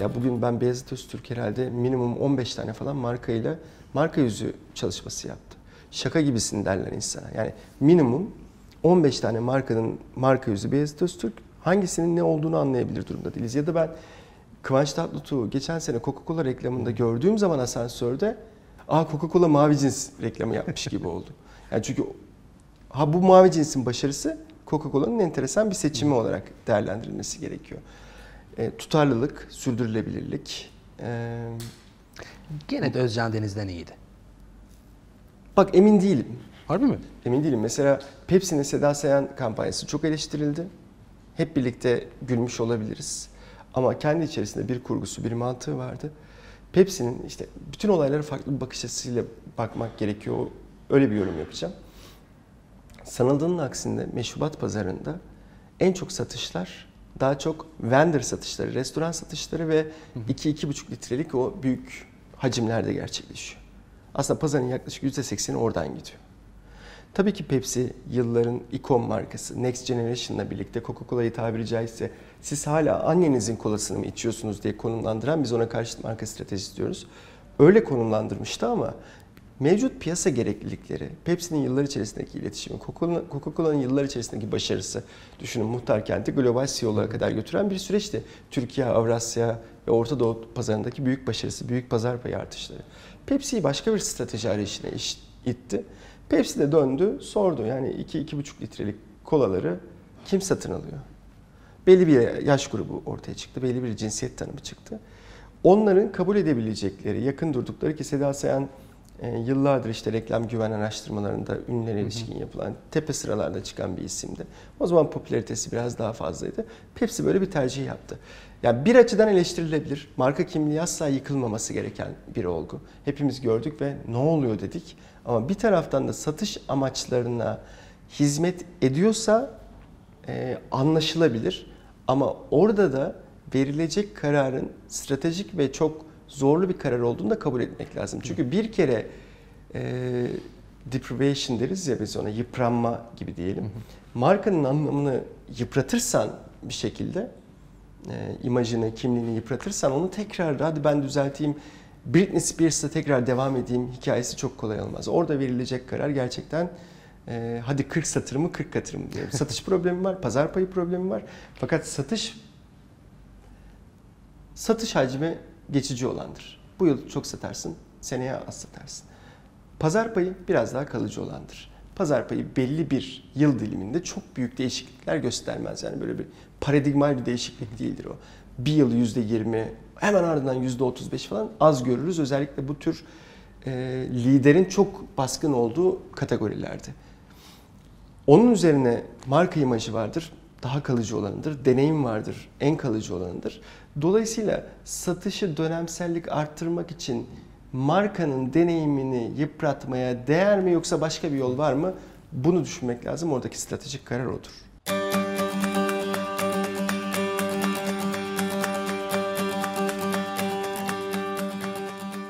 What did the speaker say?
Ya bugün ben Beyazıt Öztürk herhalde minimum 15 tane falan markayla marka yüzü çalışması yaptı. Şaka gibisin derler insana. Yani minimum 15 tane markanın marka yüzü Beyazıt Öztürk hangisinin ne olduğunu anlayabilir durumda değiliz. Ya da ben Kıvanç Tatlıtuğ'u geçen sene Coca-Cola reklamında gördüğüm zaman asansörde aa Coca-Cola mavi cins reklamı yapmış gibi oldu. Yani çünkü ha bu mavi cinsin başarısı Coca-Cola'nın enteresan bir seçimi olarak değerlendirilmesi gerekiyor. E, tutarlılık, sürdürülebilirlik. E, Gene de Özcan Deniz'den iyiydi. bak emin değilim. Harbi mi? Emin değilim. Mesela Pepsi'nin Seda Sayan kampanyası çok eleştirildi. Hep birlikte gülmüş olabiliriz. Ama kendi içerisinde bir kurgusu, bir mantığı vardı. Pepsi'nin işte bütün olaylara farklı bir bakış açısıyla bakmak gerekiyor. Öyle bir yorum yapacağım. Sanıldığının aksinde meşrubat pazarında en çok satışlar daha çok vendor satışları, restoran satışları ve 2-2,5 litrelik o büyük hacimlerde gerçekleşiyor. Aslında pazarın yaklaşık %80'i oradan gidiyor. Tabii ki Pepsi yılların ikon markası. Next Generation'la birlikte Coca-Cola'yı tabiri caizse siz hala annenizin kolasını mı içiyorsunuz diye konumlandıran biz ona karşıt marka stratejisi diyoruz. Öyle konumlandırmıştı ama mevcut piyasa gereklilikleri, Pepsi'nin yıllar içerisindeki iletişimi, Coca-Cola- Coca-Cola'nın yıllar içerisindeki başarısı, düşünün muhtar kenti global CEO'lara kadar götüren bir süreçti. Türkiye, Avrasya ve Orta Doğu pazarındaki büyük başarısı, büyük pazar payı artışları. Pepsi'yi başka bir strateji arayışına itti. Pepsi de döndü, sordu. Yani 2-2,5 litrelik kolaları kim satın alıyor? Belli bir yaş grubu ortaya çıktı, belli bir cinsiyet tanımı çıktı. Onların kabul edebilecekleri, yakın durdukları ki Seda Sayan e, yıllardır işte reklam güven araştırmalarında ünlülere ilişkin yapılan tepe sıralarda çıkan bir isimdi. O zaman popülaritesi biraz daha fazlaydı. Pepsi böyle bir tercih yaptı. Yani bir açıdan eleştirilebilir. Marka kimliği asla yıkılmaması gereken bir olgu. Hepimiz gördük ve ne oluyor dedik. Ama bir taraftan da satış amaçlarına hizmet ediyorsa e, anlaşılabilir. Ama orada da verilecek kararın stratejik ve çok zorlu bir karar olduğunu da kabul etmek lazım. Çünkü bir kere e, deprivation deriz ya biz ona yıpranma gibi diyelim. Markanın anlamını yıpratırsan bir şekilde e, imajını, kimliğini yıpratırsan onu tekrar hadi ben düzelteyim Britney Spears'la tekrar devam edeyim hikayesi çok kolay olmaz. Orada verilecek karar gerçekten e, hadi 40 satır mı 40 katır mı diye. Satış problemi var, pazar payı problemi var. Fakat satış satış hacmi geçici olandır. Bu yıl çok satarsın, seneye az satarsın. Pazar payı biraz daha kalıcı olandır. Pazar payı belli bir yıl diliminde çok büyük değişiklikler göstermez. Yani böyle bir paradigmal bir değişiklik değildir o. Bir yıl yüzde yirmi, hemen ardından yüzde otuz beş falan az görürüz. Özellikle bu tür e, liderin çok baskın olduğu kategorilerde. Onun üzerine marka imajı vardır, daha kalıcı olanıdır. Deneyim vardır, en kalıcı olanıdır. Dolayısıyla satışı dönemsellik arttırmak için markanın deneyimini yıpratmaya değer mi yoksa başka bir yol var mı? Bunu düşünmek lazım. Oradaki stratejik karar odur.